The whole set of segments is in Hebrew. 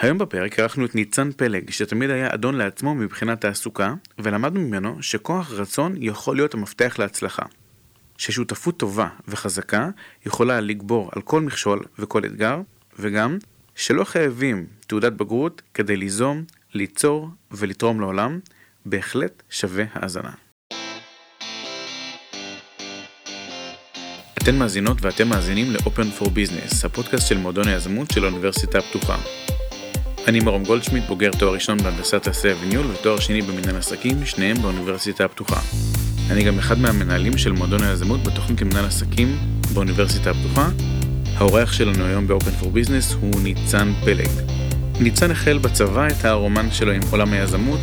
היום בפרק ערכנו את ניצן פלג, שתמיד היה אדון לעצמו מבחינת תעסוקה, ולמדנו ממנו שכוח רצון יכול להיות המפתח להצלחה. ששותפות טובה וחזקה יכולה לגבור על כל מכשול וכל אתגר, וגם שלא חייבים תעודת בגרות כדי ליזום, ליצור ולתרום לעולם, בהחלט שווה האזנה. אתן מאזינות ואתם מאזינים ל-Open for Business, הפודקאסט של מועדון היזמות של האוניברסיטה הפתוחה. אני מרום גולדשמיט, בוגר תואר ראשון בהנדסת תעשייה וניהול ותואר שני במנהל עסקים, שניהם באוניברסיטה הפתוחה. אני גם אחד מהמנהלים של מועדון היזמות בתוכנית למנהל עסקים באוניברסיטה הפתוחה. האורח שלנו היום ב-Open for Business הוא ניצן פלג. ניצן החל בצבא את הרומן שלו עם עולם היזמות.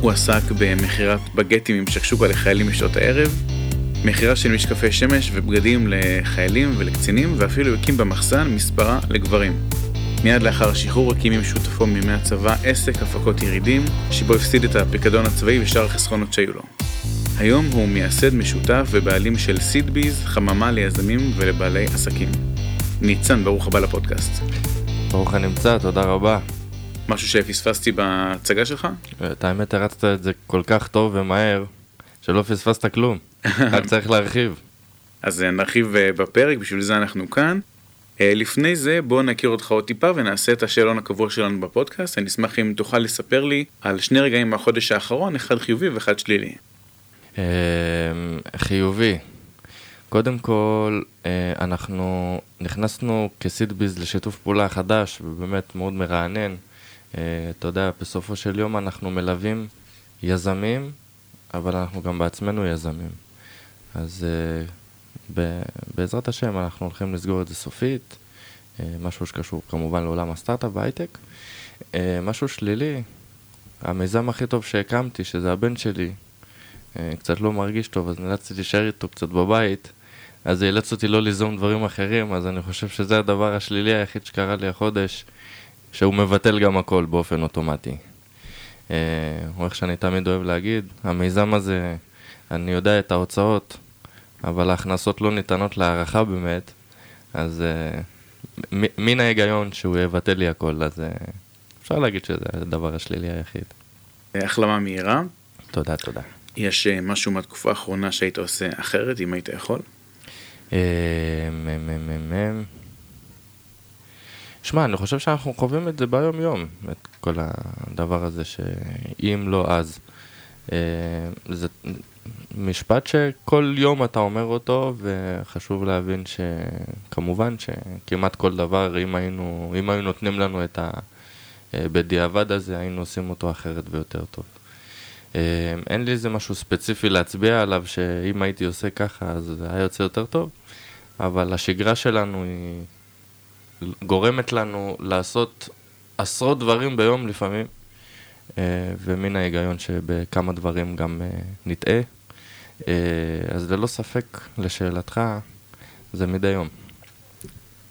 הוא עסק במכירת בגטים עם שקשוקה לחיילים בשעות הערב, מכירה של משקפי שמש ובגדים לחיילים ולקצינים, ואפילו הקים במחסן מספרה לגברים. מיד לאחר השחרור הקים עם שותפו מימי הצבא עסק הפקות ירידים, שבו הפסיד את הפיקדון הצבאי ושאר החסכונות שהיו לו. היום הוא מייסד משותף ובעלים של סידביז, חממה ליזמים ולבעלי עסקים. ניצן, ברוך הבא לפודקאסט. ברוך הנמצא, תודה רבה. משהו שפספסתי בהצגה שלך? את האמת הרצת את זה כל כך טוב ומהר, שלא פספסת כלום, רק צריך להרחיב. אז נרחיב אה, בפרק, בשביל זה אנחנו כאן. אה, לפני זה בוא נכיר אותך עוד טיפה ונעשה את השאלון הקבוע שלנו בפודקאסט. אני אשמח אם תוכל לספר לי על שני רגעים מהחודש האחרון, אחד חיובי ואחד שלילי. אמ, חיובי. קודם כל, אה, אנחנו נכנסנו כסידביז לשיתוף פעולה חדש ובאמת מאוד מרענן. אה, אתה יודע, בסופו של יום אנחנו מלווים יזמים, אבל אנחנו גם בעצמנו יזמים. אז בעזרת השם אנחנו הולכים לסגור את זה סופית, אה, משהו שקשור כמובן לעולם הסטארט-אפ והייטק. אה, משהו שלילי, המיזם הכי טוב שהקמתי, שזה הבן שלי, אה, קצת לא מרגיש טוב, אז נאלצתי להישאר איתו קצת בבית, אז זה אילץ אותי לא ליזום דברים אחרים, אז אני חושב שזה הדבר השלילי היחיד שקרה לי החודש, שהוא מבטל גם הכל באופן אוטומטי. או איך שאני תמיד אוהב להגיד, המיזם הזה, אני יודע את ההוצאות, אבל ההכנסות לא ניתנות להערכה באמת, אז uh, מן ההיגיון שהוא יבטל לי הכל, אז uh, אפשר להגיד שזה הדבר השלילי היחיד. החלמה מהירה. תודה, תודה. יש uh, משהו מהתקופה האחרונה שהיית עושה אחרת, אם היית יכול? שמע, אני חושב שאנחנו חווים את זה ביום יום, את כל הדבר הזה שאם לא אז. זה משפט שכל יום אתה אומר אותו, וחשוב להבין שכמובן שכמעט כל דבר, אם היינו, אם היו נותנים לנו את הבדיעבד הזה, היינו עושים אותו אחרת ויותר טוב. אה, אין לי איזה משהו ספציפי להצביע עליו, שאם הייתי עושה ככה אז זה היה יוצא יותר טוב, אבל השגרה שלנו היא גורמת לנו לעשות עשרות דברים ביום לפעמים, אה, ומן ההיגיון שבכמה דברים גם אה, נטעה. אה, אז ללא ספק, לשאלתך, זה מדי יום.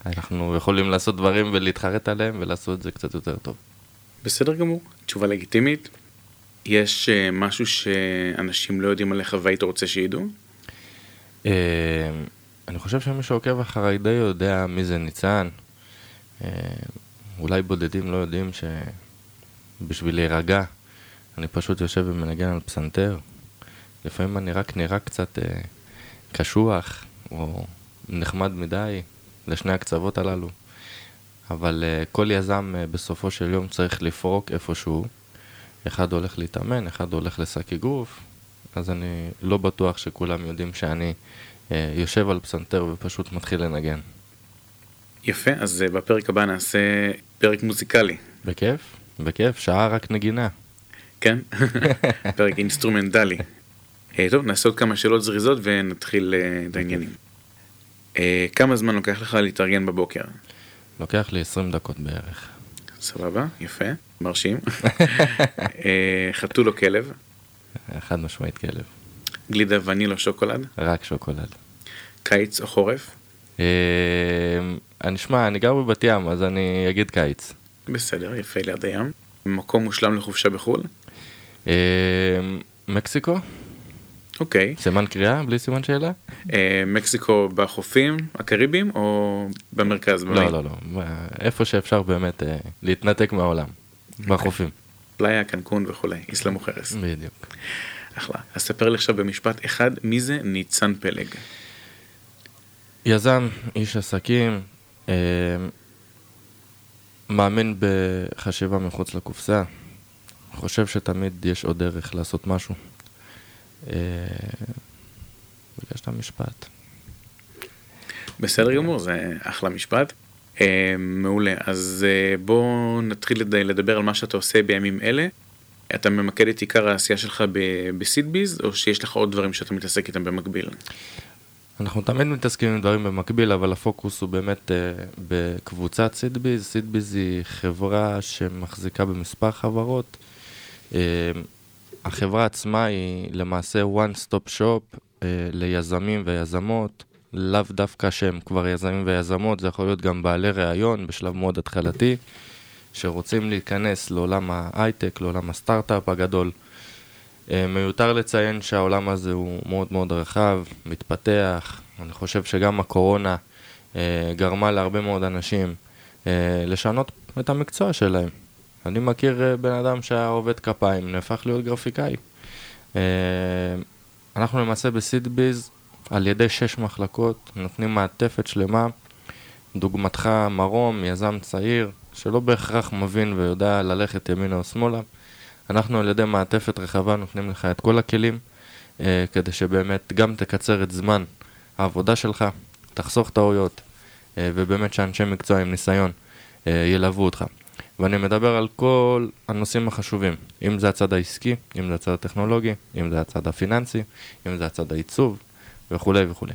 אנחנו יכולים לעשות דברים ולהתחרט עליהם ולעשות את זה קצת יותר טוב. בסדר גמור, תשובה לגיטימית. יש uh, משהו שאנשים לא יודעים עליך והיית רוצה שידעו? Uh, אני חושב שמי שעוקב אחריי די יודע מי זה ניצן. Uh, אולי בודדים לא יודעים שבשביל להירגע, אני פשוט יושב ומנגן על פסנתר, לפעמים אני רק נראה קצת אה, קשוח, או נחמד מדי לשני הקצוות הללו. אבל אה, כל יזם אה, בסופו של יום צריך לפרוק איפשהו. אחד הולך להתאמן, אחד הולך לשק אגרוף, אז אני לא בטוח שכולם יודעים שאני אה, יושב על פסנתר ופשוט מתחיל לנגן. יפה, אז אה, בפרק הבא נעשה פרק מוזיקלי. בכיף, בכיף, שעה רק נגינה. כן, פרק אינסטרומנטלי. אה, טוב, נעשה עוד כמה שאלות זריזות ונתחיל אה, את העניינים. אה, כמה זמן לוקח לך להתארגן בבוקר? לוקח לי 20 דקות בערך. סבבה, יפה, מרשים. חתול או כלב? חד משמעית כלב. גלידה וניל או שוקולד? רק שוקולד. קיץ או חורף? אני שמע, אני גר בבת ים, אז אני אגיד קיץ. בסדר, יפה ליד הים. מקום מושלם לחופשה בחו"ל? מקסיקו? אוקיי. סימן קריאה בלי סימן שאלה? אה, מקסיקו בחופים הקריביים או במרכז? לא, לא, לא. איפה שאפשר באמת אה, להתנתק מהעולם. בחופים. פלאיה, קנקון וכולי, איסלאם וחרס. בדיוק. אחלה. אז ספר לי עכשיו במשפט אחד, מי זה ניצן פלג? יזם, איש עסקים, אה, מאמין בחשיבה מחוץ לקופסה, חושב שתמיד יש עוד דרך לעשות משהו. אה, ביקשת משפט. בסדר גמור, זה אחלה משפט. אה, מעולה, אז אה, בואו נתחיל לדבר על מה שאתה עושה בימים אלה. אתה ממקד את עיקר העשייה שלך בסידביז, או שיש לך עוד דברים שאתה מתעסק איתם במקביל? אנחנו תמיד מתעסקים עם דברים במקביל, אבל הפוקוס הוא באמת uh, בקבוצת סידביז. סידביז היא חברה שמחזיקה במספר חברות. Uh, החברה עצמה היא למעשה one stop shop uh, ליזמים ויזמות, לאו דווקא שהם כבר יזמים ויזמות, זה יכול להיות גם בעלי ראיון בשלב מאוד התחלתי, שרוצים להיכנס לעולם ההייטק, לעולם הסטארט-אפ הגדול. אה, מיותר לציין שהעולם הזה הוא מאוד מאוד רחב, מתפתח. אני חושב שגם הקורונה אה, גרמה להרבה מאוד אנשים אה, לשנות את המקצוע שלהם. אני מכיר בן אדם שהיה עובד כפיים, נהפך להיות גרפיקאי. אנחנו למעשה בסידביז, על ידי שש מחלקות, נותנים מעטפת שלמה. דוגמתך מרום, יזם צעיר, שלא בהכרח מבין ויודע ללכת ימינה או שמאלה. אנחנו על ידי מעטפת רחבה נותנים לך את כל הכלים, אה, כדי שבאמת גם תקצר את זמן העבודה שלך, תחסוך טעויות, אה, ובאמת שאנשי מקצוע עם ניסיון אה, ילוו אותך. ואני מדבר על כל הנושאים החשובים, אם זה הצד העסקי, אם זה הצד הטכנולוגי, אם זה הצד הפיננסי, אם זה הצד העיצוב, וכולי וכולי.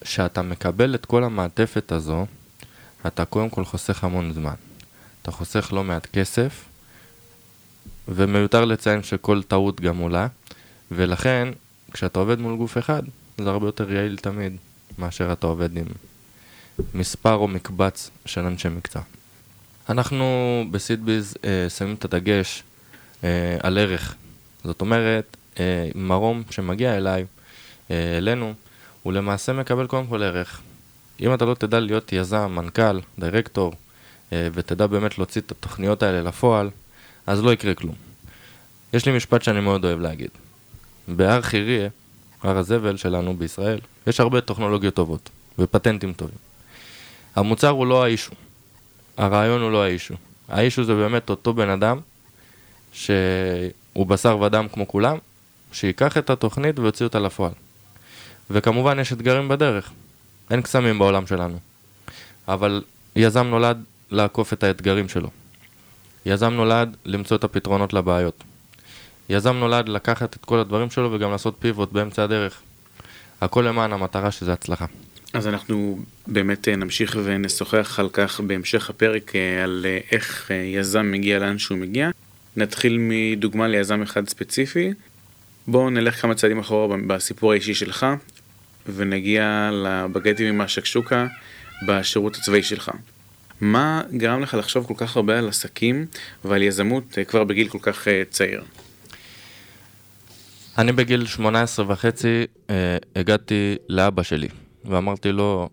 כשאתה מקבל את כל המעטפת הזו, אתה קודם כל חוסך המון זמן. אתה חוסך לא מעט כסף, ומיותר לציין שכל טעות גם עולה, ולכן כשאתה עובד מול גוף אחד, זה הרבה יותר יעיל תמיד מאשר אתה עובד עם מספר או מקבץ של אנשי מקצוע. אנחנו בסידביז אה, שמים את הדגש אה, על ערך. זאת אומרת, אה, מרום שמגיע אליי, אה, אלינו, הוא למעשה מקבל קודם כל ערך. אם אתה לא תדע להיות יזם, מנכ"ל, דירקטור, אה, ותדע באמת להוציא את התוכניות האלה לפועל, אז לא יקרה כלום. יש לי משפט שאני מאוד אוהב להגיד. בהר חיריה, הר הזבל שלנו בישראל, יש הרבה טכנולוגיות טובות ופטנטים טובים. המוצר הוא לא האישו, הרעיון הוא לא האישו. האישו זה באמת אותו בן אדם שהוא בשר ודם כמו כולם, שייקח את התוכנית ויוציא אותה לפועל. וכמובן יש אתגרים בדרך, אין קסמים בעולם שלנו. אבל יזם נולד לעקוף את האתגרים שלו. יזם נולד למצוא את הפתרונות לבעיות. יזם נולד לקחת את כל הדברים שלו וגם לעשות פיבוט באמצע הדרך. הכל למען המטרה שזה הצלחה. אז אנחנו באמת אה, נמשיך ונשוחח על כך בהמשך הפרק, אה, על אה, איך יזם מגיע לאן שהוא מגיע. נתחיל מדוגמה ליזם אחד ספציפי. בואו נלך כמה צעדים אחורה בסיפור האישי שלך, ונגיע לבגטים עם השקשוקה בשירות הצבאי שלך. מה גרם לך לחשוב כל כך הרבה על עסקים ועל יזמות כבר בגיל כל כך צעיר? אני בגיל 18 וחצי הגעתי לאבא שלי ואמרתי לו,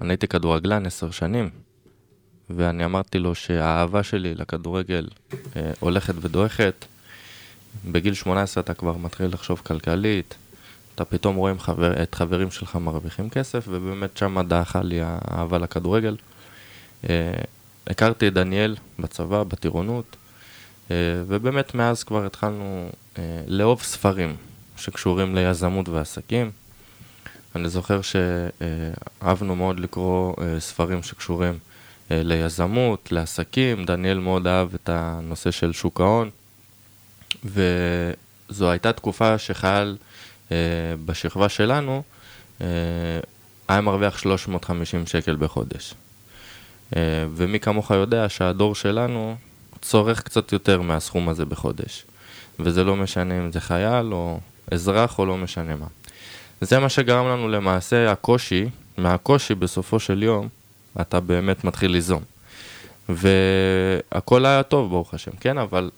אני הייתי כדורגלן עשר שנים ואני אמרתי לו שהאהבה שלי לכדורגל אה, הולכת ודועכת. בגיל 18 אתה כבר מתחיל לחשוב כלכלית, אתה פתאום רואה חבר, את חברים שלך מרוויחים כסף ובאמת שם דעכה לי האהבה לכדורגל. אה, הכרתי את דניאל בצבא, בטירונות, אה, ובאמת מאז כבר התחלנו אה, לאהוב ספרים שקשורים ליזמות ועסקים. אני זוכר שאהבנו מאוד לקרוא אה, ספרים שקשורים ליזמות, לעסקים, דניאל מאוד אהב את הנושא של שוק ההון, וזו הייתה תקופה שחייל בשכבה שלנו היה מרוויח 350 שקל בחודש. ומי כמוך יודע שהדור שלנו צורך קצת יותר מהסכום הזה בחודש. וזה לא משנה אם זה חייל או אזרח או לא משנה מה. זה מה שגרם לנו למעשה הקושי, מהקושי בסופו של יום, אתה באמת מתחיל ליזום. והכל היה טוב, ברוך השם, כן, אבל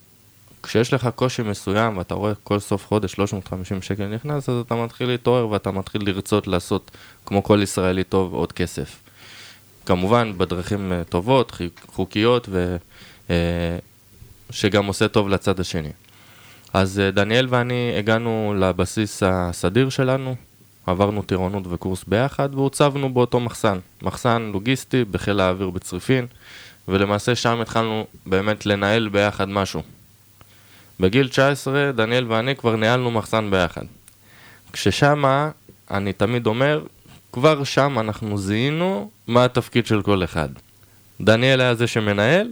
כשיש לך קושי מסוים ואתה רואה כל סוף חודש 350 שקל נכנס, אז אתה מתחיל להתעורר ואתה מתחיל לרצות לעשות, כמו כל ישראלי טוב, עוד כסף. כמובן, בדרכים אה, טובות, חוקיות, ו... אה, שגם עושה טוב לצד השני. אז אה, דניאל ואני הגענו לבסיס הסדיר שלנו, עברנו טירונות וקורס ביחד והוצבנו באותו מחסן, מחסן לוגיסטי בחיל האוויר בצריפין, ולמעשה שם התחלנו באמת לנהל ביחד משהו. בגיל 19 דניאל ואני כבר ניהלנו מחסן ביחד. כששמה, אני תמיד אומר, כבר שם אנחנו זיהינו מה התפקיד של כל אחד. דניאל היה זה שמנהל,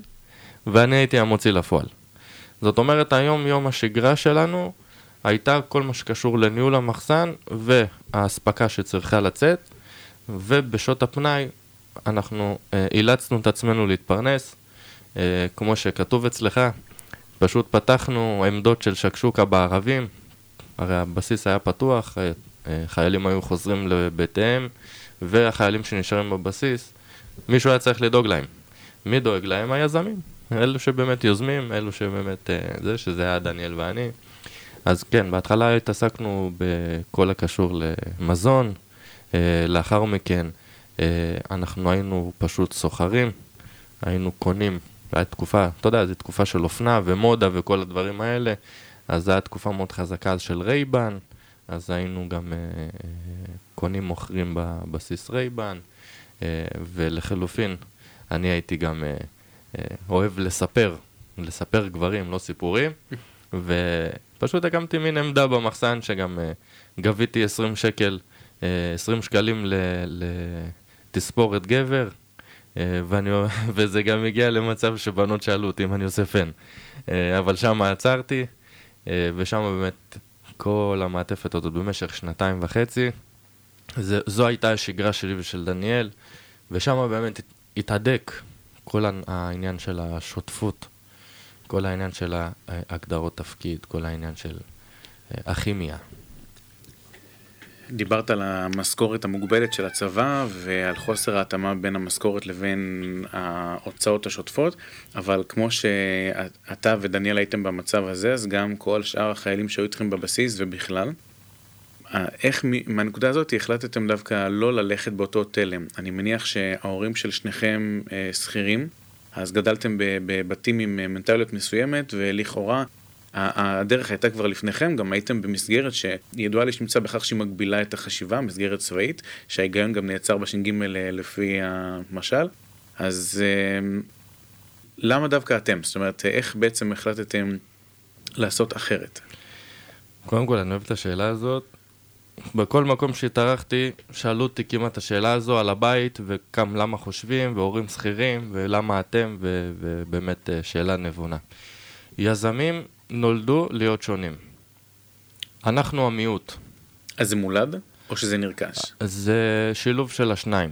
ואני הייתי המוציא לפועל. זאת אומרת, היום יום השגרה שלנו הייתה כל מה שקשור לניהול המחסן והאספקה שצריכה לצאת, ובשעות הפנאי אנחנו אה, אילצנו את עצמנו להתפרנס, אה, כמו שכתוב אצלך, פשוט פתחנו עמדות של שקשוקה בערבים, הרי הבסיס היה פתוח, אה, חיילים היו חוזרים לבתיהם, והחיילים שנשארים בבסיס, מישהו היה צריך לדאוג להם. מי דואג להם? היזמים. אלו שבאמת יוזמים, אלו שבאמת זה, שזה היה דניאל ואני. אז כן, בהתחלה התעסקנו בכל הקשור למזון, אה, לאחר מכן אה, אנחנו היינו פשוט סוחרים, היינו קונים, הייתה תקופה, אתה יודע, זו תקופה של אופנה ומודה וכל הדברים האלה, אז זו הייתה תקופה מאוד חזקה של Ray-Ban, אז היינו גם קונים מוכרים בבסיס Ray-Ban, ולחלופין, אני הייתי גם אה, אוהב לספר, לספר גברים, לא סיפורים, ופשוט הקמתי מין עמדה במחסן שגם אה, גביתי 20 שקל, 20 אה, שקלים לתספורת גבר, ואני, וזה גם הגיע למצב שבנות שאלו אותי אם אני עושה פן. אבל שם עצרתי, ושם באמת כל המעטפת הזאת במשך שנתיים וחצי. זה, זו הייתה השגרה שלי ושל דניאל, ושם באמת התהדק כל העניין של השותפות, כל העניין של הגדרות תפקיד, כל העניין של אה, הכימיה. דיברת על המשכורת המוגבלת של הצבא ועל חוסר ההתאמה בין המשכורת לבין ההוצאות השוטפות, אבל כמו שאתה ודניאל הייתם במצב הזה, אז גם כל שאר החיילים שהיו איתכם בבסיס ובכלל. איך מהנקודה הזאת החלטתם דווקא לא ללכת באותו תלם? אני מניח שההורים של שניכם אה, שכירים, אז גדלתם בבתים עם אה, מנטליות מסוימת, ולכאורה הדרך הייתה כבר לפניכם, גם הייתם במסגרת שידועה לי שנמצא בכך שהיא מגבילה את החשיבה, מסגרת צבאית, שההיגיון גם נעצר בש"ג אה, לפי המשל. אז למה דווקא אתם? זאת אומרת, איך בעצם החלטתם לעשות אחרת? קודם כל, אני אוהב את השאלה הזאת, בכל מקום שהתארחתי, שאלו אותי כמעט את השאלה הזו על הבית, וכם למה חושבים, והורים שכירים, ולמה אתם, ו- ובאמת אה, שאלה נבונה. יזמים נולדו להיות שונים. אנחנו המיעוט. אז זה מולד, או שזה נרכש? זה שילוב של השניים.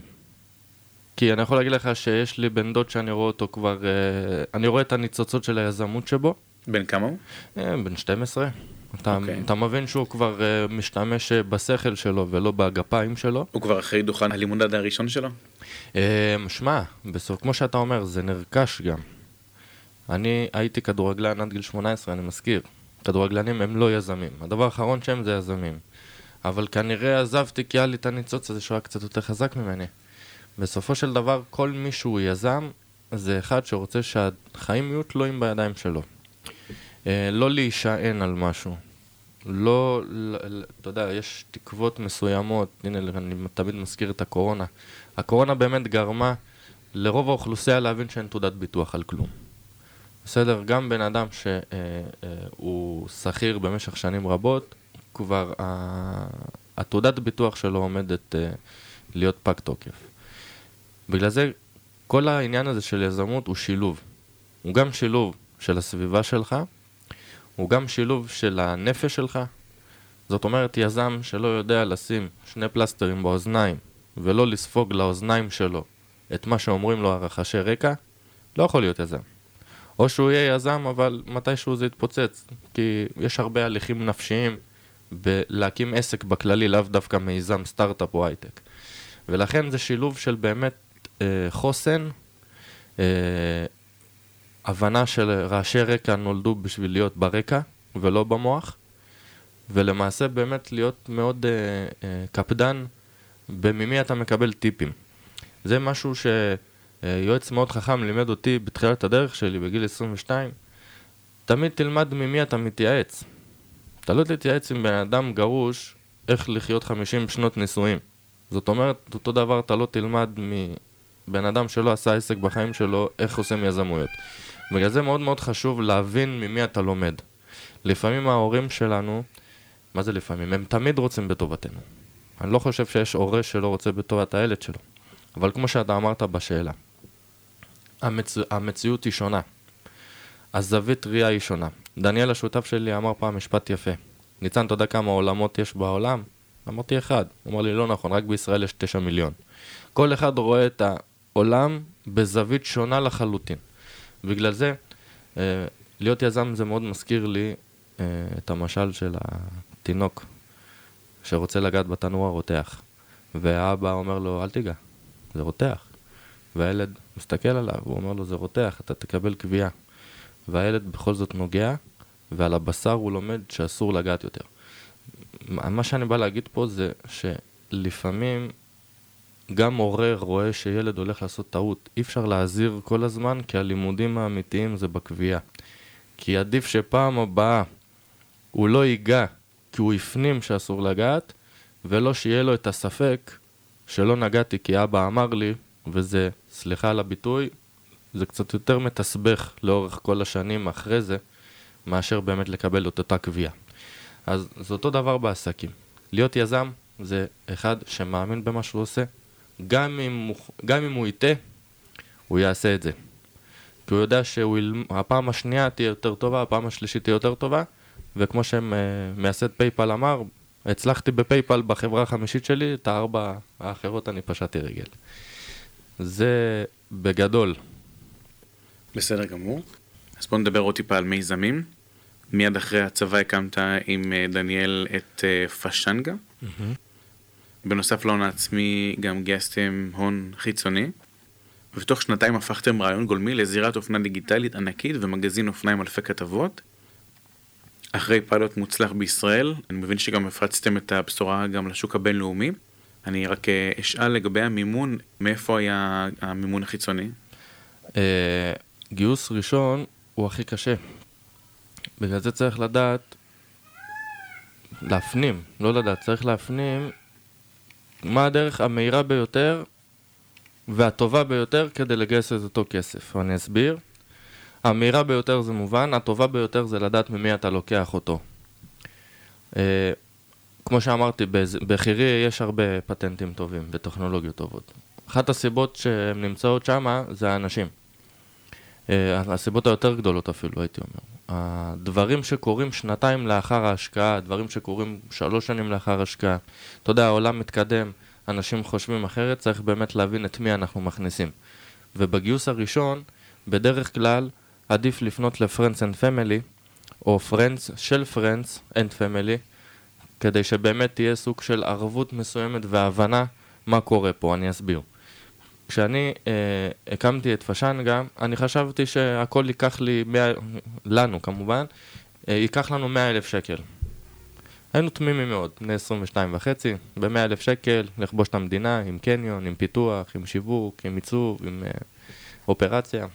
כי אני יכול להגיד לך שיש לי בן דוד שאני רואה אותו כבר, אה, אני רואה את הניצוצות של היזמות שבו. בן כמה הוא? אה, בן 12. אתה, okay. אוקיי. אתה מבין שהוא כבר uh, משתמש uh, בשכל שלו ולא בגפיים שלו. הוא כבר אחרי דוכן הלימוד הראשון שלו? Uh, שמע, בסוף, כמו שאתה אומר, זה נרכש גם. אני הייתי כדורגלן עד גיל 18, אני מזכיר. כדורגלנים הם לא יזמים. הדבר האחרון שהם זה יזמים. אבל כנראה עזבתי כי היה לי את הניצוץ הזה שהוא היה קצת יותר חזק ממני. בסופו של דבר, כל מי שהוא יזם, זה אחד שרוצה שהחיים יהיו תלויים בידיים שלו. אה, לא להישען על משהו. לא, אתה יודע, יש תקוות מסוימות, הנה, אני תמיד מזכיר את הקורונה. הקורונה באמת גרמה לרוב האוכלוסייה להבין שאין תעודת ביטוח על כלום. בסדר? גם בן אדם שהוא אה, אה, שכיר במשך שנים רבות, כבר התעודת ביטוח שלו עומדת להיות פג תוקף. בגלל זה כל העניין הזה של יזמות הוא שילוב. הוא גם שילוב של הסביבה שלך, הוא גם שילוב של הנפש שלך. זאת אומרת, יזם שלא יודע לשים שני פלסטרים באוזניים ולא לספוג לאוזניים שלו את מה שאומרים לו הרחשי רקע, לא יכול להיות יזם. או שהוא יהיה יזם, אבל מתישהו זה יתפוצץ, כי יש הרבה הליכים נפשיים בלהקים עסק בכללי, לאו דווקא מיזם סטארט-אפ או הייטק. ולכן זה שילוב של באמת אה, חוסן, אה, הבנה של רעשי רקע נולדו בשביל להיות ברקע ולא במוח, ולמעשה באמת להיות מאוד uh, uh, קפדן בממי אתה מקבל טיפים. זה משהו שיועץ מאוד חכם לימד אותי בתחילת הדרך שלי בגיל 22, תמיד תלמד ממי אתה מתייעץ. אתה לא תתייעץ עם בן אדם גרוש איך לחיות 50 שנות נישואים. זאת אומרת, אותו דבר אתה לא תלמד מבן אדם שלא עשה עסק בחיים שלו, איך עושים יזמויות. בגלל זה מאוד מאוד חשוב להבין ממי אתה לומד. לפעמים ההורים שלנו, מה זה לפעמים? הם תמיד רוצים בטובתנו. אני לא חושב שיש הורה שלא רוצה בטובת הילד שלו. אבל כמו שאתה אמרת בשאלה, המצ... המציאות היא שונה. הזווית ראייה היא שונה. דניאל השותף שלי אמר פעם משפט יפה. ניצן, אתה יודע כמה עולמות יש בעולם? אמרתי אחד. הוא אמר לי, לא נכון, רק בישראל יש תשע מיליון. כל אחד רואה את העולם בזווית שונה לחלוטין. בגלל זה, אה, להיות יזם זה מאוד מזכיר לי אה, את המשל של התינוק שרוצה לגעת בתנור הרותח. והאבא אומר לו, אל תיגע, זה רותח. והילד מסתכל עליו, הוא אומר לו, זה רותח, אתה תקבל קביעה. והילד בכל זאת נוגע, ועל הבשר הוא לומד שאסור לגעת יותר. מה שאני בא להגיד פה זה שלפעמים גם הורה רואה שילד הולך לעשות טעות. אי אפשר להזהיר כל הזמן, כי הלימודים האמיתיים זה בקביעה. כי עדיף שפעם הבאה הוא לא ייגע כי הוא הפנים שאסור לגעת, ולא שיהיה לו את הספק שלא נגעתי כי אבא אמר לי, וזה, סליחה על הביטוי, זה קצת יותר מתסבך לאורך כל השנים אחרי זה, מאשר באמת לקבל את אותה קביעה. אז זה אותו דבר בעסקים. להיות יזם זה אחד שמאמין במה שהוא עושה, גם אם, גם אם הוא יטעה, הוא יעשה את זה. כי הוא יודע שהפעם השנייה תהיה יותר טובה, הפעם השלישית תהיה יותר טובה, וכמו שמייסד PayPal אמר, הצלחתי ב PayPal בחברה החמישית שלי, את הארבע האחרות אני פשטתי רגל. זה בגדול. בסדר גמור. אז בוא נדבר עוד טיפה על מיזמים. מיד אחרי הצבא הקמת עם אה, דניאל את אה, פשנגה. Mm-hmm. בנוסף להון העצמי גם גייסתם הון חיצוני. ותוך שנתיים הפכתם רעיון גולמי לזירת אופנה דיגיטלית ענקית ומגזין אופנה עם אלפי כתבות. אחרי פיילוט מוצלח בישראל, אני מבין שגם הפצתם את הבשורה גם לשוק הבינלאומי. אני רק אה, אשאל לגבי המימון, מאיפה היה המימון החיצוני? גיוס ראשון הוא הכי קשה. בגלל זה צריך לדעת, להפנים, לא לדעת, צריך להפנים מה הדרך המהירה ביותר והטובה ביותר כדי לגייס את אותו כסף. אני אסביר. המהירה ביותר זה מובן, הטובה ביותר זה לדעת ממי אתה לוקח אותו. אה, כמו שאמרתי, בחירי יש הרבה פטנטים טובים וטכנולוגיות טובות. אחת הסיבות שהן נמצאות שם זה האנשים. אה, הסיבות היותר גדולות אפילו, הייתי אומר. הדברים שקורים שנתיים לאחר ההשקעה, דברים שקורים שלוש שנים לאחר ההשקעה. אתה יודע, העולם מתקדם, אנשים חושבים אחרת, צריך באמת להבין את מי אנחנו מכניסים. ובגיוס הראשון, בדרך כלל, עדיף לפנות ל-Friends and Family, או Friends של Friends and Family, כדי שבאמת תהיה סוג של ערבות מסוימת והבנה מה קורה פה, אני אסביר. כשאני אה, הקמתי את פשנגה, אני חשבתי שהכל ייקח לי, 100, לנו כמובן, אה, ייקח לנו 100 אלף שקל. היינו תמימים מאוד, בני 22 וחצי, ב-100 אלף שקל, לכבוש את המדינה עם קניון, עם פיתוח, עם שיווק, עם עיצוב, עם אה, אופרציה.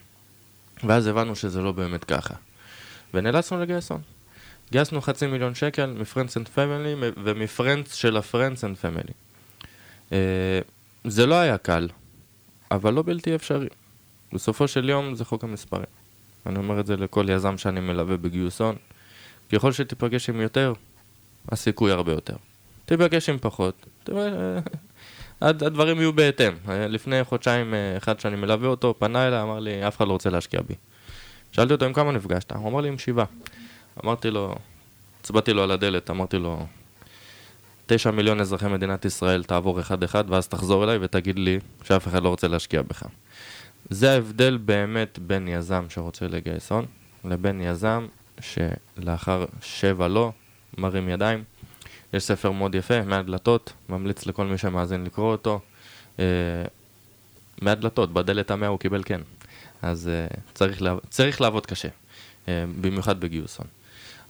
ואז הבנו שזה לא באמת ככה. ונאלצנו לגייס הון. גייסנו חצי מיליון שקל מ friends and family ומ friends של ה friends and family. זה לא היה קל, אבל לא בלתי אפשרי. בסופו של יום זה חוק המספרים. אני אומר את זה לכל יזם שאני מלווה בגיוס הון. ככל שתיפגש עם יותר, הסיכוי הרבה יותר. תיפגש עם פחות, הדברים יהיו בהתאם. לפני חודשיים, אה, אחד שאני מלווה אותו, פנה אליי, אמר לי, אף אחד לא רוצה להשקיע בי. שאלתי אותו, עם כמה נפגשת? הוא אמר לי, עם שבעה. אמרתי לו, הצבעתי לו על הדלת, אמרתי לו, תשע מיליון אזרחי מדינת ישראל תעבור אחד-אחד, ואז תחזור אליי ותגיד לי שאף אחד לא רוצה להשקיע בך. זה ההבדל באמת בין יזם שרוצה לגייס הון, לבין יזם שלאחר שבע לא, מרים ידיים. יש ספר מאוד יפה, מהדלתות, ממליץ לכל מי שמאזין לקרוא אותו. אה, מהדלתות, בדלת המאה הוא קיבל כן. אז uh, צריך, לעב... צריך לעבוד קשה, uh, במיוחד בגיוס הון.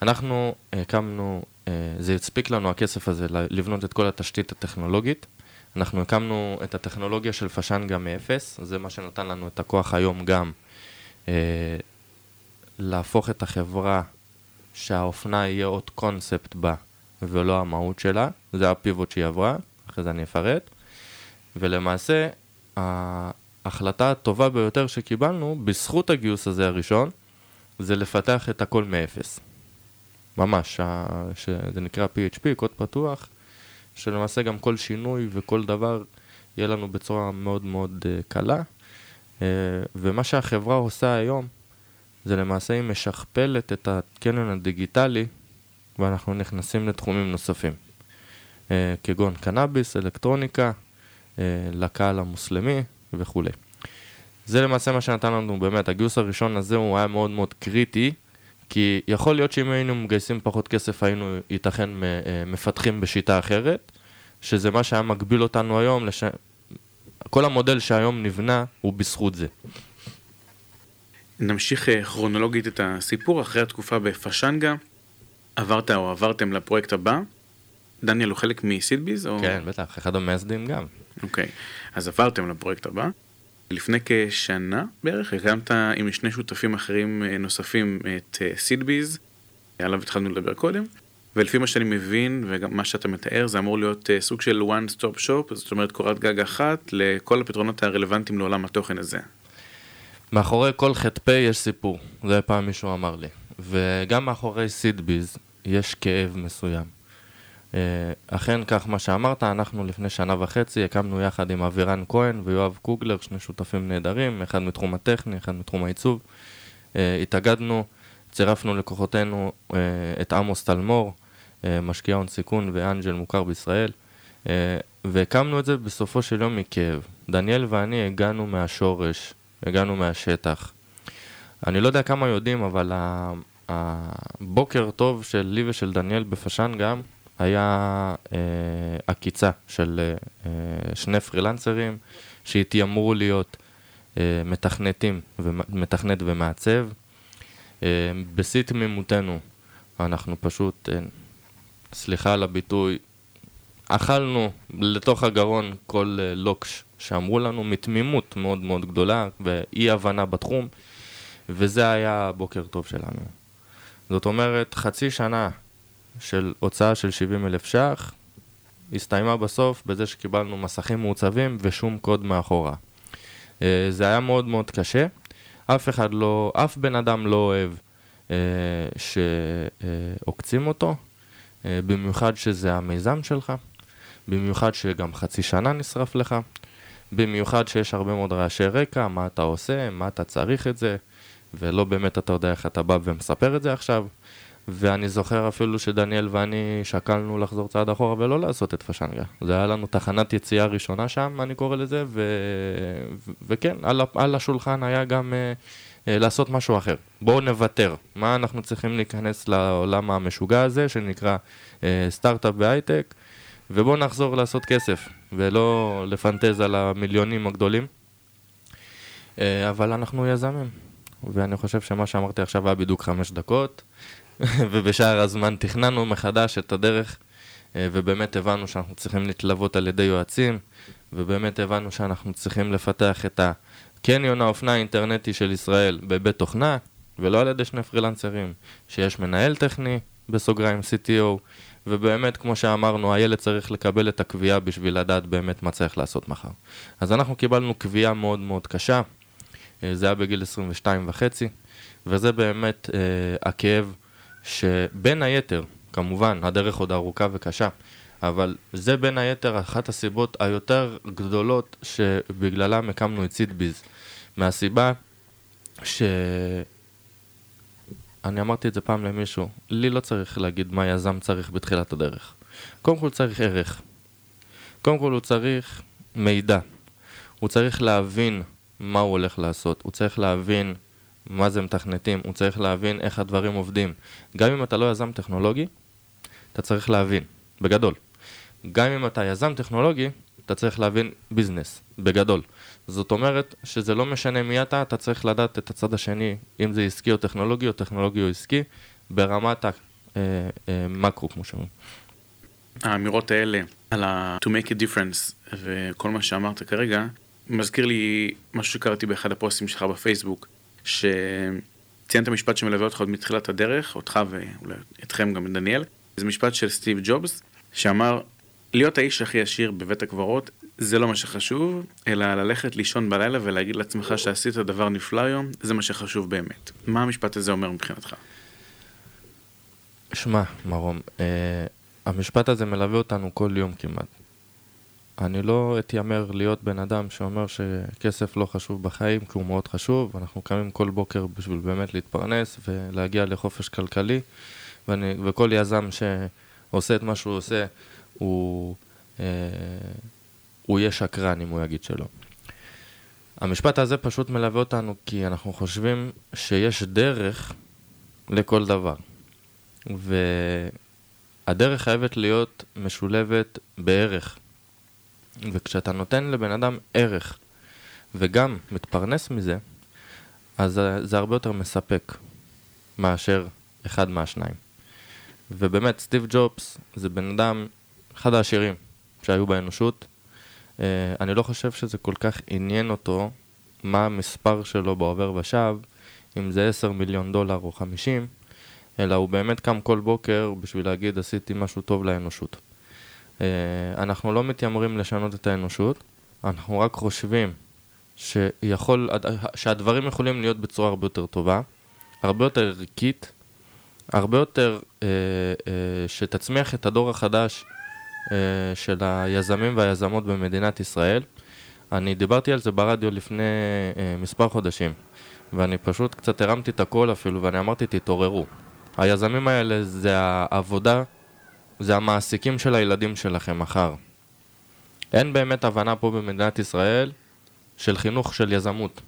אנחנו הקמנו, uh, זה הספיק לנו הכסף הזה לבנות את כל התשתית הטכנולוגית. אנחנו הקמנו את הטכנולוגיה של פשנגה מאפס, זה מה שנתן לנו את הכוח היום גם uh, להפוך את החברה שהאופנה יהיה עוד קונספט בה ולא המהות שלה, זה הפיבוט שהיא עברה, אחרי זה אני אפרט. ולמעשה, ההחלטה הטובה ביותר שקיבלנו, בזכות הגיוס הזה הראשון, זה לפתח את הכל מאפס. ממש, שזה נקרא PHP, קוד פתוח, שלמעשה גם כל שינוי וכל דבר יהיה לנו בצורה מאוד מאוד uh, קלה. Uh, ומה שהחברה עושה היום, זה למעשה היא משכפלת את הקניון הדיגיטלי, ואנחנו נכנסים לתחומים נוספים, uh, כגון קנאביס, אלקטרוניקה, לקהל המוסלמי וכולי. זה למעשה מה שנתן לנו באמת, הגיוס הראשון הזה הוא היה מאוד מאוד קריטי, כי יכול להיות שאם היינו מגייסים פחות כסף היינו ייתכן מפתחים בשיטה אחרת, שזה מה שהיה מגביל אותנו היום, לש... כל המודל שהיום נבנה הוא בזכות זה. נמשיך אה, כרונולוגית את הסיפור, אחרי התקופה בפשנגה, עברת או עברתם לפרויקט הבא. דניאל הוא חלק מסידביז? או... כן, בטח, אחד המייסדים גם. אוקיי, אז עברתם לפרויקט הבא. לפני כשנה בערך הקמת עם שני שותפים אחרים אה, נוספים את סידביז, אה, עליו התחלנו לדבר קודם, ולפי מה שאני מבין וגם מה שאתה מתאר זה אמור להיות סוג של one stop shop, זאת אומרת קורת גג אחת לכל הפתרונות הרלוונטיים לעולם התוכן הזה. מאחורי כל חטא יש סיפור, זה פעם מישהו אמר לי. וגם מאחורי סידביז יש כאב מסוים. אה, אכן כך מה שאמרת, אנחנו לפני שנה וחצי הקמנו יחד עם אבירן כהן ויואב קוגלר, שני שותפים נהדרים, אחד מתחום הטכני, אחד מתחום העיצוב. אה, התאגדנו, צירפנו לכוחותינו אה, את עמוס טלמור, משקיע הון סיכון ואנג'ל מוכר בישראל, והקמנו את זה בסופו של יום מכאב. דניאל ואני הגענו מהשורש הגענו מהשטח. אני לא יודע כמה יודעים, אבל הבוקר טוב של לי ושל דניאל בפשן גם היה אה, עקיצה של אה, שני פרילנסרים שהתיימרו להיות אה, מתכנתים, מתכנת ומעצב. אה, בשיא תמימותנו אנחנו פשוט, אה, סליחה על הביטוי, אכלנו לתוך הגרון כל אה, לוקש שאמרו לנו מתמימות מאוד מאוד גדולה ואי הבנה בתחום, וזה היה הבוקר טוב שלנו. זאת אומרת, חצי שנה של הוצאה של 70 אלף ש"ח, הסתיימה בסוף בזה שקיבלנו מסכים מעוצבים ושום קוד מאחורה. אה, זה היה מאוד מאוד קשה, אף אחד לא, אף בן אדם לא אוהב אה, שעוקצים אותו, אה, במיוחד שזה המיזם שלך, במיוחד שגם חצי שנה נשרף לך. במיוחד שיש הרבה מאוד רעשי רקע, מה אתה עושה, מה אתה צריך את זה, ולא באמת אתה יודע איך אתה בא ומספר את זה עכשיו. ואני זוכר אפילו שדניאל ואני שקלנו לחזור צעד אחורה ולא לעשות את פשנגה. זה היה לנו תחנת יציאה ראשונה שם, אני קורא לזה, ו... ו... וכן, על, על השולחן היה גם uh, uh, לעשות משהו אחר. בואו נוותר. מה אנחנו צריכים להיכנס לעולם המשוגע הזה, שנקרא uh, סטארט-אפ בהייטק, ובואו נחזור לעשות כסף, ולא לפנטז על המיליונים הגדולים. אה, אבל אנחנו יזמים, ואני חושב שמה שאמרתי עכשיו היה בדיוק חמש דקות, ובשאר הזמן תכננו מחדש את הדרך, אה, ובאמת הבנו שאנחנו צריכים להתלוות על ידי יועצים, ובאמת הבנו שאנחנו צריכים לפתח את הקניון האופנה האינטרנטי של ישראל בבית תוכנה, ולא על ידי שני פרילנסרים, שיש מנהל טכני, בסוגריים CTO, ובאמת, כמו שאמרנו, הילד צריך לקבל את הקביעה בשביל לדעת באמת מה צריך לעשות מחר. אז אנחנו קיבלנו קביעה מאוד מאוד קשה, אה, זה היה בגיל 22 וחצי, וזה באמת אה, הכאב שבין היתר, כמובן, הדרך עוד ארוכה וקשה, אבל זה בין היתר אחת הסיבות היותר גדולות שבגללם הקמנו את סידביז. מהסיבה ש... אני אמרתי את זה פעם למישהו, לי לא צריך להגיד מה יזם צריך בתחילת הדרך. קודם כל צריך ערך. קודם כל הוא צריך מידע. הוא צריך להבין מה הוא הולך לעשות. הוא צריך להבין מה זה מתכנתים. הוא צריך להבין איך הדברים עובדים. גם אם אתה לא יזם טכנולוגי, אתה צריך להבין, בגדול. גם אם אתה יזם טכנולוגי, אתה צריך להבין ביזנס, בגדול. זאת אומרת שזה לא משנה מי אתה, אתה צריך לדעת את הצד השני, אם זה עסקי או טכנולוגי או טכנולוגי או עסקי, ברמת המקרו, כמו שאומרים. האמירות האלה על ה- to make a difference וכל מה שאמרת כרגע, מזכיר לי משהו שקראתי באחד הפוסטים שלך בפייסבוק, שציינת משפט שמלווה אותך עוד מתחילת הדרך, אותך ואולי אתכם גם דניאל, זה משפט של סטיב ג'ובס, שאמר, להיות האיש הכי עשיר בבית הקברות זה לא מה שחשוב, אלא ללכת לישון בלילה ולהגיד לעצמך שעשית דבר נפלא היום, זה מה שחשוב באמת. מה המשפט הזה אומר מבחינתך? שמע, מרום, אה, המשפט הזה מלווה אותנו כל יום כמעט. אני לא אתיימר להיות בן אדם שאומר שכסף לא חשוב בחיים, כי הוא מאוד חשוב. אנחנו קמים כל בוקר בשביל באמת להתפרנס ולהגיע לחופש כלכלי, ואני, וכל יזם שעושה את מה שהוא עושה, הוא, אה, הוא יהיה שקרן אם הוא יגיד שלא. המשפט הזה פשוט מלווה אותנו כי אנחנו חושבים שיש דרך לכל דבר. והדרך חייבת להיות משולבת בערך. וכשאתה נותן לבן אדם ערך וגם מתפרנס מזה, אז זה הרבה יותר מספק מאשר אחד מהשניים. ובאמת, סטיב ג'ובס זה בן אדם, אחד העשירים שהיו באנושות. Uh, אני לא חושב שזה כל כך עניין אותו מה המספר שלו בעובר ושב, אם זה 10 מיליון דולר או 50, אלא הוא באמת קם כל בוקר בשביל להגיד עשיתי משהו טוב לאנושות. Uh, אנחנו לא מתיימרים לשנות את האנושות, אנחנו רק חושבים שיכול, שהדברים יכולים להיות בצורה הרבה יותר טובה, הרבה יותר ערכית, הרבה יותר uh, uh, שתצמיח את הדור החדש uh, של היזמים והיזמות במדינת ישראל. אני דיברתי על זה ברדיו לפני uh, מספר חודשים, ואני פשוט קצת הרמתי את הקול אפילו, ואני אמרתי, תתעוררו. היזמים האלה זה העבודה, זה המעסיקים של הילדים שלכם מחר. אין באמת הבנה פה במדינת ישראל של חינוך של יזמות.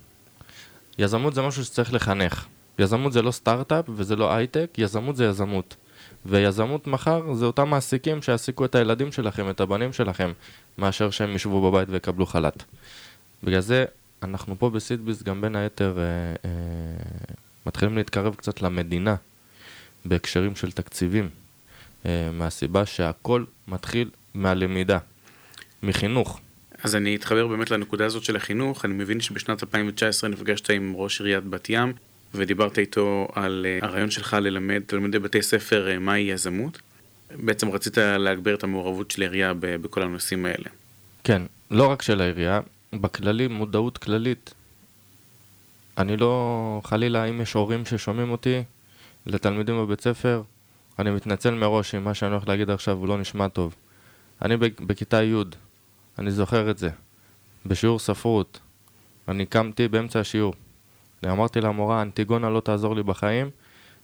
יזמות זה משהו שצריך לחנך. יזמות זה לא סטארט-אפ וזה לא הייטק, יזמות זה יזמות. ויזמות מחר זה אותם מעסיקים שיעסיקו את הילדים שלכם, את הבנים שלכם, מאשר שהם ישבו בבית ויקבלו חל"ת. בגלל זה אנחנו פה בסידביס גם בין היתר אה, אה, מתחילים להתקרב קצת למדינה בהקשרים של תקציבים, מהסיבה שהכל מתחיל מהלמידה, מחינוך. אז אני אתחבר באמת לנקודה הזאת של החינוך, אני מבין שבשנת 2019 נפגשת עם ראש עיריית בת ים ודיברת איתו על uh, הרעיון שלך ללמד תלמידי בתי ספר uh, מהי יזמות. בעצם רצית להגביר את המעורבות של העירייה בכל הנושאים האלה. כן, לא רק של העירייה, בכללי, מודעות כללית. אני לא, חלילה, אם יש הורים ששומעים אותי לתלמידים בבית ספר, אני מתנצל מראש אם מה שאני הולך להגיד עכשיו הוא לא נשמע טוב. אני בכיתה י', אני זוכר את זה, בשיעור ספרות. אני קמתי באמצע השיעור. אני אמרתי למורה, אנטיגונה לא תעזור לי בחיים,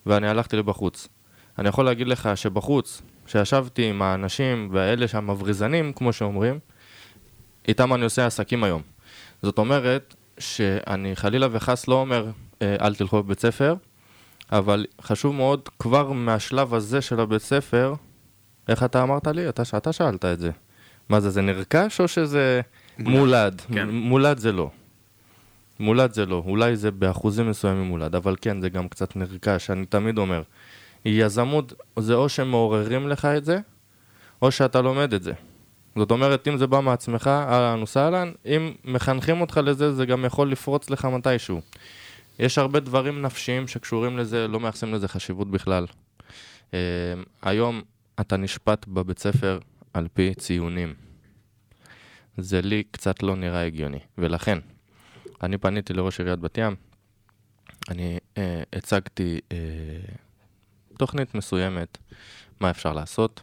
ואני הלכתי לבחוץ. אני יכול להגיד לך שבחוץ, שישבתי עם האנשים והאלה שהמבריזנים, כמו שאומרים, איתם אני עושה עסקים היום. זאת אומרת, שאני חלילה וחס לא אומר, אה, אל תלכו בבית ספר, אבל חשוב מאוד כבר מהשלב הזה של הבית ספר, איך אתה אמרת לי? אתה, אתה שאלת את זה. מה זה, זה נרכש או שזה מולד? מולד, כן. מולד זה לא. מולד זה לא, אולי זה באחוזים מסוימים מולד, אבל כן, זה גם קצת נרכש, אני תמיד אומר. יזמות זה או שמעוררים לך את זה, או שאתה לומד את זה. זאת אומרת, אם זה בא מעצמך, אהלן וסהלן, אם מחנכים אותך לזה, זה גם יכול לפרוץ לך מתישהו. יש הרבה דברים נפשיים שקשורים לזה, לא מייחסים לזה חשיבות בכלל. Uh, היום אתה נשפט בבית ספר על פי ציונים. זה לי קצת לא נראה הגיוני, ולכן, אני פניתי לראש עיריית בת ים, אני uh, הצגתי uh, תוכנית מסוימת, מה אפשר לעשות.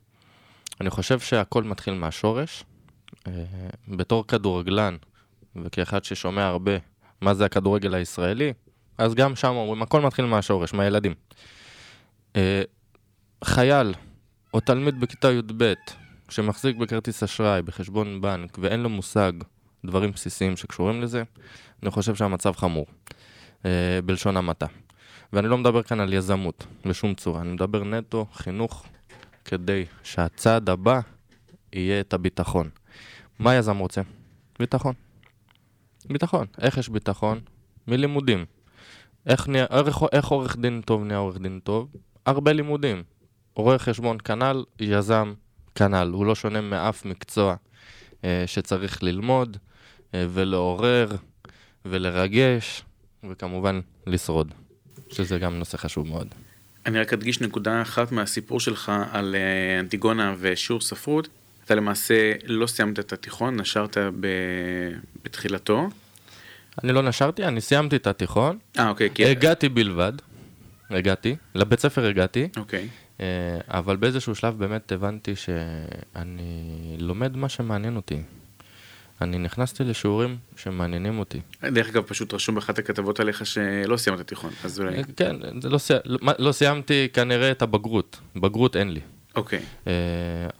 אני חושב שהכל מתחיל מהשורש. Uh, בתור כדורגלן, וכאחד ששומע הרבה מה זה הכדורגל הישראלי, אז גם שם אומרים, הכל מתחיל מהשורש, מהילדים. Uh, חייל או תלמיד בכיתה י"ב שמחזיק בכרטיס אשראי, בחשבון בנק, ואין לו מושג דברים בסיסיים שקשורים לזה, אני חושב שהמצב חמור, uh, בלשון המעטה. ואני לא מדבר כאן על יזמות, בשום צורה, אני מדבר נטו חינוך, כדי שהצעד הבא יהיה את הביטחון. מה יזם רוצה? ביטחון. ביטחון. איך יש ביטחון? מלימודים. איך, נהיה, איך, איך עורך דין טוב נהיה עורך דין טוב? הרבה לימודים. רואה חשבון כנ"ל, יזם כנ"ל. הוא לא שונה מאף מקצוע אה, שצריך ללמוד אה, ולעורר ולרגש, וכמובן לשרוד, שזה גם נושא חשוב מאוד. אני רק אדגיש נקודה אחת מהסיפור שלך על אה, אנטיגונה ושיעור ספרות. אתה למעשה לא סיימת את התיכון, נשרת ב... בתחילתו. אני לא נשרתי, אני סיימתי את התיכון. אה, אוקיי. כי... הגעתי בלבד, הגעתי, לבית ספר הגעתי, אוקיי. אה, אבל באיזשהו שלב באמת הבנתי שאני לומד מה שמעניין אותי. אני נכנסתי לשיעורים שמעניינים אותי. דרך אגב, פשוט רשום באחת הכתבות עליך שלא סיימת תיכון, אז אולי... כן, זה לא, סי... לא, לא סיימתי כנראה את הבגרות, בגרות אין לי. אוקיי. אה,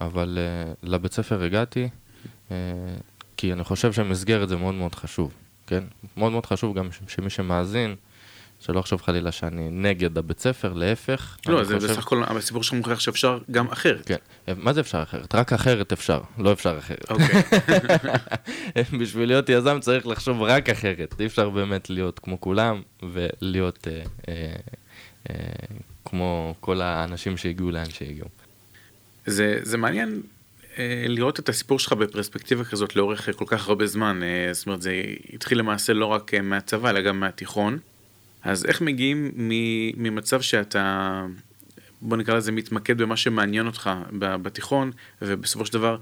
אבל אה, לבית ספר הגעתי, אה, כי אני חושב שמסגרת זה מאוד מאוד חשוב, כן? מאוד מאוד חשוב גם שמי שמאזין, שלא יחשוב חלילה שאני נגד הבית ספר, להפך. לא, זה חושב- בסך הכל הסיפור שלך מוכיח שאפשר גם אחרת. כן, מה זה אפשר אחרת? רק אחרת אפשר, לא אפשר אחרת. אוקיי. בשביל להיות יזם צריך לחשוב רק אחרת, אי אפשר באמת להיות כמו כולם ולהיות אה, אה, אה, כמו כל האנשים שהגיעו לאן שהגיעו. זה, זה מעניין אה, לראות את הסיפור שלך בפרספקטיבה כזאת לאורך אה, כל כך הרבה זמן. אה, זאת אומרת, זה התחיל למעשה לא רק אה, מהצבא, אלא גם מהתיכון. אז איך מגיעים ממצב שאתה, בוא נקרא לזה, מתמקד במה שמעניין אותך בתיכון, ובסופו של דבר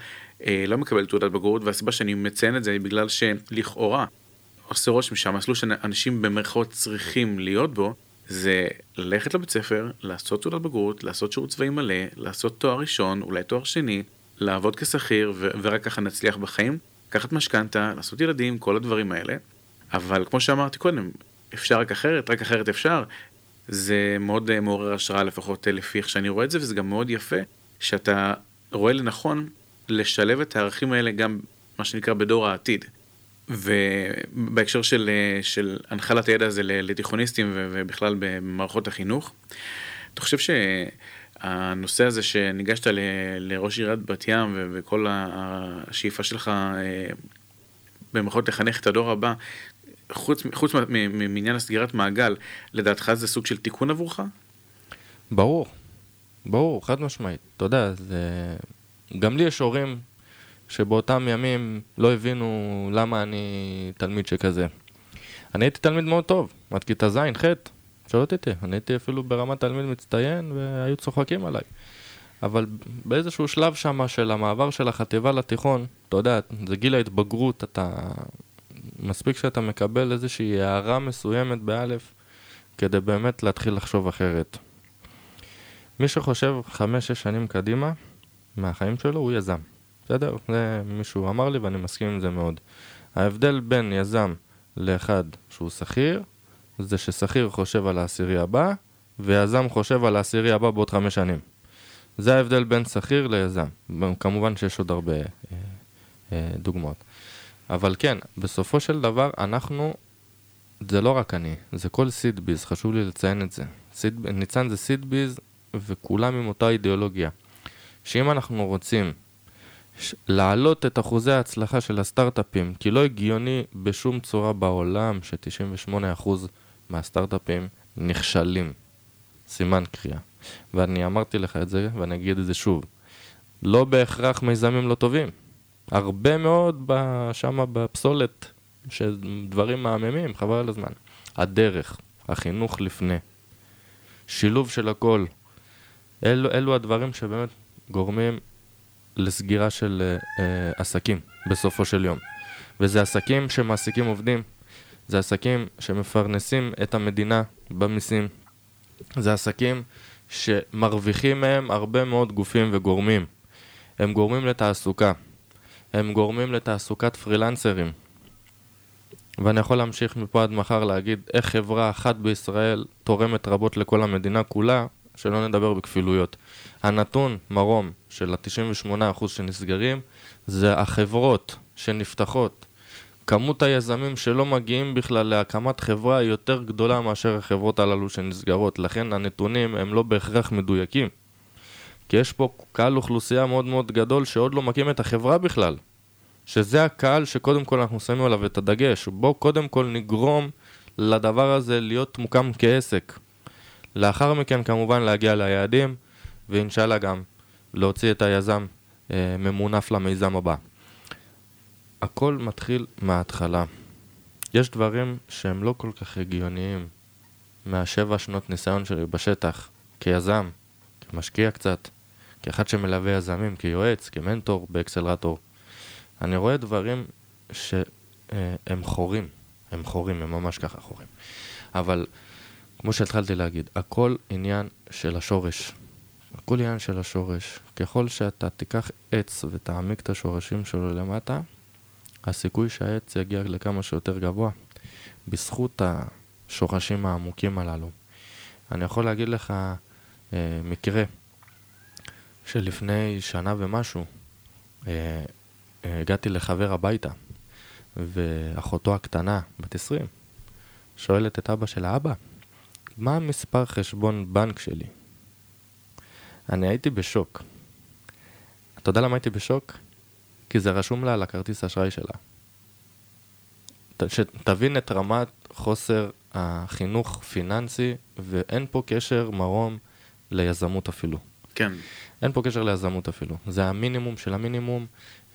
אה, לא מקבל תעודת בגרות, והסיבה שאני מציין את זה היא בגלל שלכאורה עושה רושם שהמסלול שאנשים במרכאות צריכים להיות בו, זה ללכת לבית ספר, לעשות תעודת בגרות, לעשות שירות צבאי מלא, לעשות תואר ראשון, אולי תואר שני, לעבוד כשכיר ו- ורק ככה נצליח בחיים, לקחת משכנתה, לעשות ילדים, כל הדברים האלה. אבל כמו שאמרתי קודם, אפשר רק אחרת, רק אחרת אפשר. זה מאוד אה, מעורר השראה לפחות אה, לפי איך שאני רואה את זה, וזה גם מאוד יפה שאתה רואה לנכון לשלב את הערכים האלה גם מה שנקרא בדור העתיד. ובהקשר של, אה, של הנחלת הידע הזה לתיכוניסטים ובכלל במערכות החינוך, אתה חושב שהנושא הזה שניגשת ל- לראש עיריית בת ים ו- וכל השאיפה שלך אה, במערכות לחנך את הדור הבא, חוץ, חוץ מעניין הסגירת מעגל, לדעתך זה סוג של תיקון עבורך? ברור, ברור, חד משמעית. אתה יודע, זה... גם לי יש הורים שבאותם ימים לא הבינו למה אני תלמיד שכזה. אני הייתי תלמיד מאוד טוב, עד כיתה ז', ח', שואלת אותי, אני הייתי אפילו ברמת תלמיד מצטיין והיו צוחקים עליי. אבל באיזשהו שלב שם של המעבר של החטיבה לתיכון, אתה יודע, זה גיל ההתבגרות, אתה... מספיק שאתה מקבל איזושהי הערה מסוימת באלף, כדי באמת להתחיל לחשוב אחרת. מי שחושב חמש-שש שנים קדימה מהחיים שלו הוא יזם. בסדר? זה מישהו אמר לי ואני מסכים עם זה מאוד. ההבדל בין יזם לאחד שהוא שכיר, זה ששכיר חושב על העשירי הבא, ויזם חושב על העשירי הבא בעוד חמש שנים. זה ההבדל בין שכיר ליזם. כמובן שיש עוד הרבה אה, אה, דוגמאות. אבל כן, בסופו של דבר אנחנו, זה לא רק אני, זה כל סיד ביז, חשוב לי לציין את זה. סיד, ניצן זה סיד ביז וכולם עם אותה אידיאולוגיה. שאם אנחנו רוצים להעלות את אחוזי ההצלחה של הסטארט-אפים, כי לא הגיוני בשום צורה בעולם ש-98% מהסטארט-אפים נכשלים. סימן קריאה. ואני אמרתי לך את זה, ואני אגיד את זה שוב. לא בהכרח מיזמים לא טובים. הרבה מאוד שמה בפסולת, שדברים מהממים, חבל על הזמן. הדרך, החינוך לפני, שילוב של הכל. אלו, אלו הדברים שבאמת גורמים לסגירה של אה, אה, עסקים בסופו של יום. וזה עסקים שמעסיקים עובדים, זה עסקים שמפרנסים את המדינה במיסים, זה עסקים שמרוויחים מהם הרבה מאוד גופים וגורמים. הם גורמים לתעסוקה, הם גורמים לתעסוקת פרילנסרים. ואני יכול להמשיך מפה עד מחר להגיד איך חברה אחת בישראל תורמת רבות לכל המדינה כולה, שלא נדבר בכפילויות. הנתון, מרום, של ה-98% שנסגרים, זה החברות שנפתחות. כמות היזמים שלא מגיעים בכלל להקמת חברה היא יותר גדולה מאשר החברות הללו שנסגרות, לכן הנתונים הם לא בהכרח מדויקים. כי יש פה קהל אוכלוסייה מאוד מאוד גדול שעוד לא מקים את החברה בכלל. שזה הקהל שקודם כל אנחנו שמים עליו את הדגש. בואו קודם כל נגרום לדבר הזה להיות מוקם כעסק. לאחר מכן כמובן להגיע ליעדים, ואינשאללה גם להוציא את היזם אה, ממונף למיזם הבא. הכל מתחיל מההתחלה. יש דברים שהם לא כל כך הגיוניים מהשבע שנות ניסיון שלי בשטח, כיזם, כמשקיע קצת, כאחד שמלווה יזמים, כיועץ, כמנטור באקסלרטור. אני רואה דברים שהם חורים, הם חורים, הם ממש ככה חורים. אבל כמו שהתחלתי להגיד, הכל עניין של השורש. הכל עניין של השורש. ככל שאתה תיקח עץ ותעמיק את השורשים שלו למטה, הסיכוי שהעץ יגיע לכמה שיותר גבוה, בזכות השורשים העמוקים הללו. אני יכול להגיד לך אה, מקרה שלפני שנה ומשהו, אה, אה, הגעתי לחבר הביתה, ואחותו הקטנה, בת 20, שואלת את אבא שלה, אבא, מה המספר חשבון בנק שלי? אני הייתי בשוק. אתה יודע למה הייתי בשוק? כי זה רשום לה על הכרטיס האשראי שלה. שתבין את רמת חוסר החינוך פיננסי, ואין פה קשר מרום ליזמות אפילו. כן. אין פה קשר ליזמות אפילו. זה המינימום של המינימום,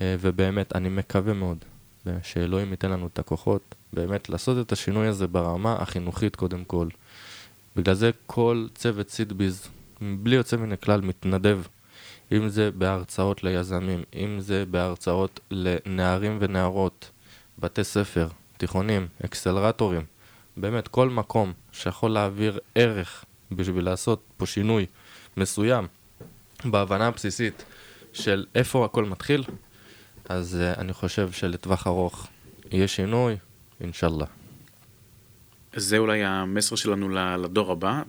אה, ובאמת, אני מקווה מאוד שאלוהים ייתן לנו את הכוחות, באמת, לעשות את השינוי הזה ברמה החינוכית קודם כל. בגלל זה כל צוות סידביז, בלי יוצא מן הכלל, מתנדב. אם זה בהרצאות ליזמים, אם זה בהרצאות לנערים ונערות, בתי ספר, תיכונים, אקסלרטורים, באמת כל מקום שיכול להעביר ערך בשביל לעשות פה שינוי מסוים בהבנה הבסיסית של איפה הכל מתחיל, אז uh, אני חושב שלטווח ארוך יהיה שינוי, אינשאללה. זה אולי המסר שלנו לדור הבא.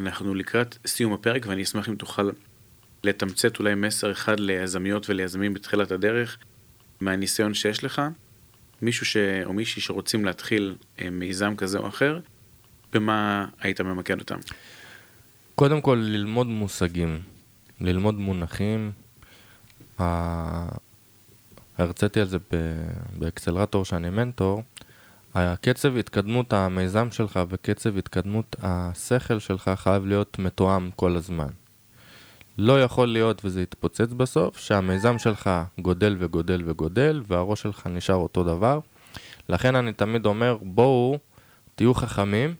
אנחנו לקראת סיום הפרק ואני אשמח אם תוכל לתמצת אולי מסר אחד ליזמיות וליזמים בתחילת הדרך מהניסיון שיש לך. מישהו ש... או מישהי שרוצים להתחיל אה, מיזם כזה או אחר, במה היית ממקד אותם? קודם כל ללמוד מושגים, ללמוד מונחים. הרציתי על זה באקסלרטור שאני מנטור. הקצב התקדמות המיזם שלך וקצב התקדמות השכל שלך חייב להיות מתואם כל הזמן. לא יכול להיות, וזה יתפוצץ בסוף, שהמיזם שלך גודל וגודל וגודל, והראש שלך נשאר אותו דבר. לכן אני תמיד אומר, בואו, תהיו חכמים,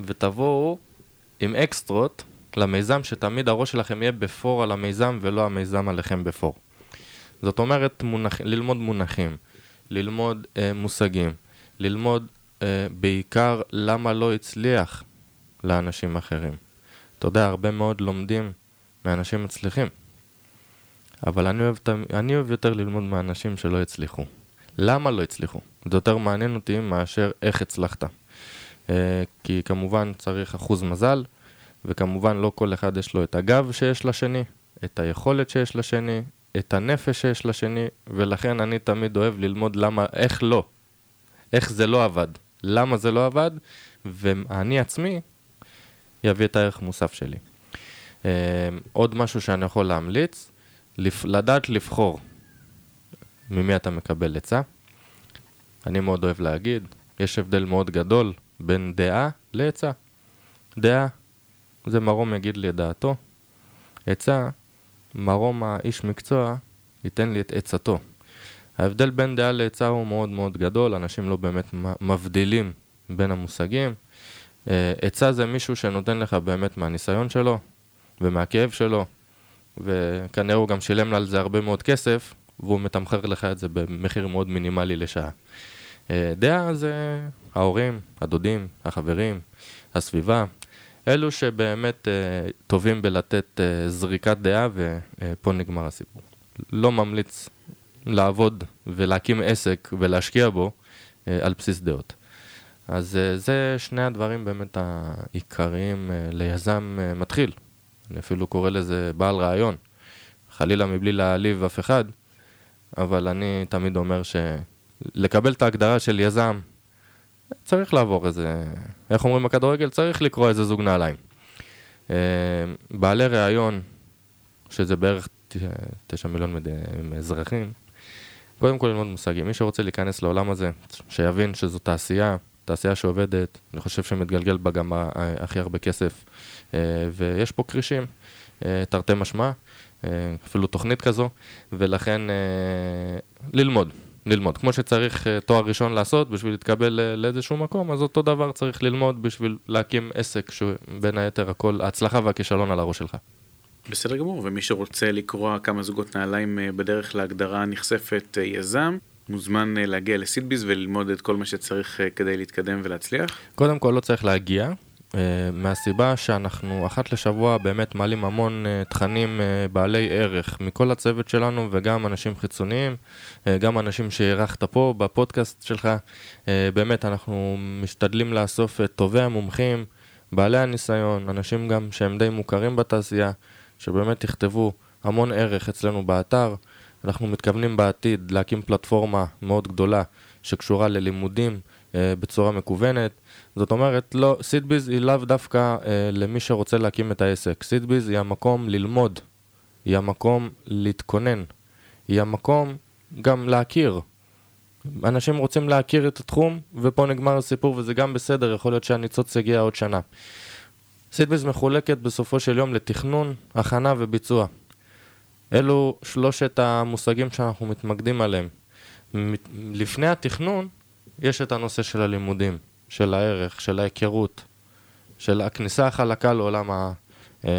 ותבואו עם אקסטרות למיזם, שתמיד הראש שלכם יהיה בפור על המיזם, ולא המיזם עליכם בפור. זאת אומרת, מונח, ללמוד מונחים, ללמוד אה, מושגים, ללמוד אה, בעיקר למה לא הצליח לאנשים אחרים. אתה יודע, הרבה מאוד לומדים מאנשים מצליחים, אבל אני אוהב, אני אוהב יותר ללמוד מאנשים שלא הצליחו. למה לא הצליחו? זה יותר מעניין אותי מאשר איך הצלחת. אה, כי כמובן צריך אחוז מזל, וכמובן לא כל אחד יש לו את הגב שיש לשני, את היכולת שיש לשני, את הנפש שיש לשני, ולכן אני תמיד אוהב ללמוד למה, איך לא, איך זה לא עבד, למה זה לא עבד, ואני עצמי יביא את הערך מוסף שלי. Uh, עוד משהו שאני יכול להמליץ. לדעת לבחור ממי אתה מקבל עצה. אני מאוד אוהב להגיד, יש הבדל מאוד גדול בין דעה לעצה. דעה, זה מרום יגיד לי את דעתו. עצה, מרום האיש מקצוע ייתן לי את עצתו. ההבדל בין דעה לעצה הוא מאוד מאוד גדול, אנשים לא באמת מבדילים בין המושגים. אה, עצה זה מישהו שנותן לך באמת מהניסיון שלו ומהכאב שלו, וכנראה הוא גם שילם על זה הרבה מאוד כסף, והוא מתמחר לך את זה במחיר מאוד מינימלי לשעה. אה, דעה זה ההורים, הדודים, החברים, הסביבה, אלו שבאמת אה, טובים בלתת זריקת דעה, ופה נגמר הסיפור. לא ממליץ לעבוד ולהקים עסק ולהשקיע בו אה, על בסיס דעות. אז אה, זה שני הדברים באמת העיקריים אה, ליזם מתחיל. אני אפילו קורא לזה בעל רעיון. חלילה מבלי להעליב אף אחד, אבל אני תמיד אומר שלקבל את ההגדרה של יזם, צריך לעבור איזה, איך אומרים בכדורגל? צריך לקרוא איזה זוג נעליים. בעלי ראיון, שזה בערך תשע מיליון אזרחים, קודם כל ללמוד מושגים. מי שרוצה להיכנס לעולם הזה, שיבין שזו תעשייה, תעשייה שעובדת, אני חושב שמתגלגל בה גם הכי הרבה כסף, אה, ויש פה כרישים, אה, תרתי משמע, אה, אפילו תוכנית כזו, ולכן ללמוד, ללמוד. כמו שצריך תואר ראשון לעשות בשביל להתקבל לאיזשהו מקום, אז אותו דבר צריך ללמוד בשביל להקים עסק, שבין היתר הכל, ההצלחה והכישלון על הראש שלך. בסדר גמור, ומי שרוצה לקרוא כמה זוגות נעליים בדרך להגדרה נכספת יזם, מוזמן אה, להגיע לסידביז וללמוד את כל מה שצריך אה, כדי להתקדם ולהצליח? קודם כל לא צריך להגיע, uh, מהסיבה שאנחנו אחת לשבוע באמת מעלים המון תכנים בעלי ערך מכל הצוות שלנו וגם אנשים חיצוניים, גם אנשים שאירחת פה בפודקאסט שלך. באמת אנחנו משתדלים לאסוף את טובי המומחים, בעלי הניסיון, אנשים גם שהם די מוכרים בתעשייה, שבאמת יכתבו המון ערך אצלנו באתר. אנחנו מתכוונים בעתיד להקים פלטפורמה מאוד גדולה שקשורה ללימודים אה, בצורה מקוונת. זאת אומרת, לא, סידביז היא לאו דווקא אה, למי שרוצה להקים את העסק. סידביז היא המקום ללמוד, היא המקום להתכונן, היא המקום גם להכיר. אנשים רוצים להכיר את התחום, ופה נגמר הסיפור, וזה גם בסדר, יכול להיות שהניצוץ יגיע עוד שנה. סידביז מחולקת בסופו של יום לתכנון, הכנה וביצוע. אלו שלושת המושגים שאנחנו מתמקדים עליהם. לפני התכנון, יש את הנושא של הלימודים, של הערך, של ההיכרות, של הכניסה החלקה לעולם, ה, אה,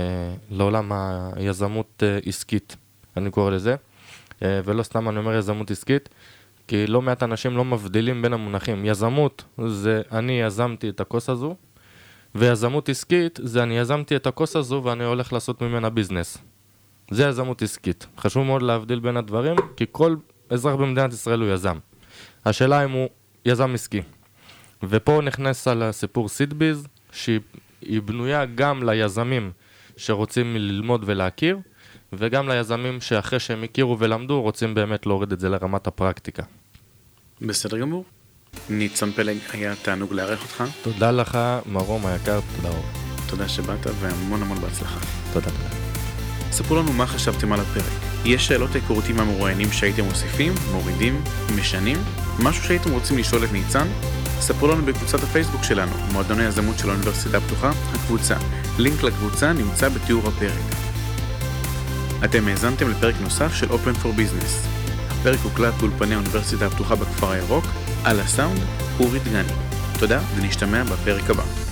לעולם היזמות אה, עסקית, אני קורא לזה. אה, ולא סתם אני אומר יזמות עסקית, כי לא מעט אנשים לא מבדילים בין המונחים. יזמות זה אני יזמתי את הכוס הזו, ויזמות עסקית זה אני יזמתי את הכוס הזו ואני הולך לעשות ממנה ביזנס. זה יזמות עסקית. חשוב מאוד להבדיל בין הדברים, כי כל אזרח במדינת ישראל הוא יזם. השאלה אם הוא יזם עסקי. ופה נכנס על הסיפור סידביז, שהיא בנויה גם ליזמים שרוצים ללמוד ולהכיר, וגם ליזמים שאחרי שהם הכירו ולמדו, רוצים באמת להוריד את זה לרמת הפרקטיקה. בסדר גמור. ניצן פלג, היה תענוג לארח אותך. תודה לך, מרום היקר, תודה רבה. תודה שבאת והמון המון בהצלחה. תודה, תודה. ספרו לנו מה חשבתם על הפרק. יש שאלות היכרותי מהמרואיינים שהייתם מוסיפים, מורידים, משנים? משהו שהייתם רוצים לשאול את ניצן? ספרו לנו בקבוצת הפייסבוק שלנו, מועדון היזמות של האוניברסיטה הפתוחה, הקבוצה. לינק לקבוצה נמצא בתיאור הפרק. אתם האזנתם לפרק נוסף של Open for Business. הפרק הוקלט באולפני האוניברסיטה הפתוחה בכפר הירוק, על הסאונד, אורי דגני. תודה ונשתמע בפרק הבא.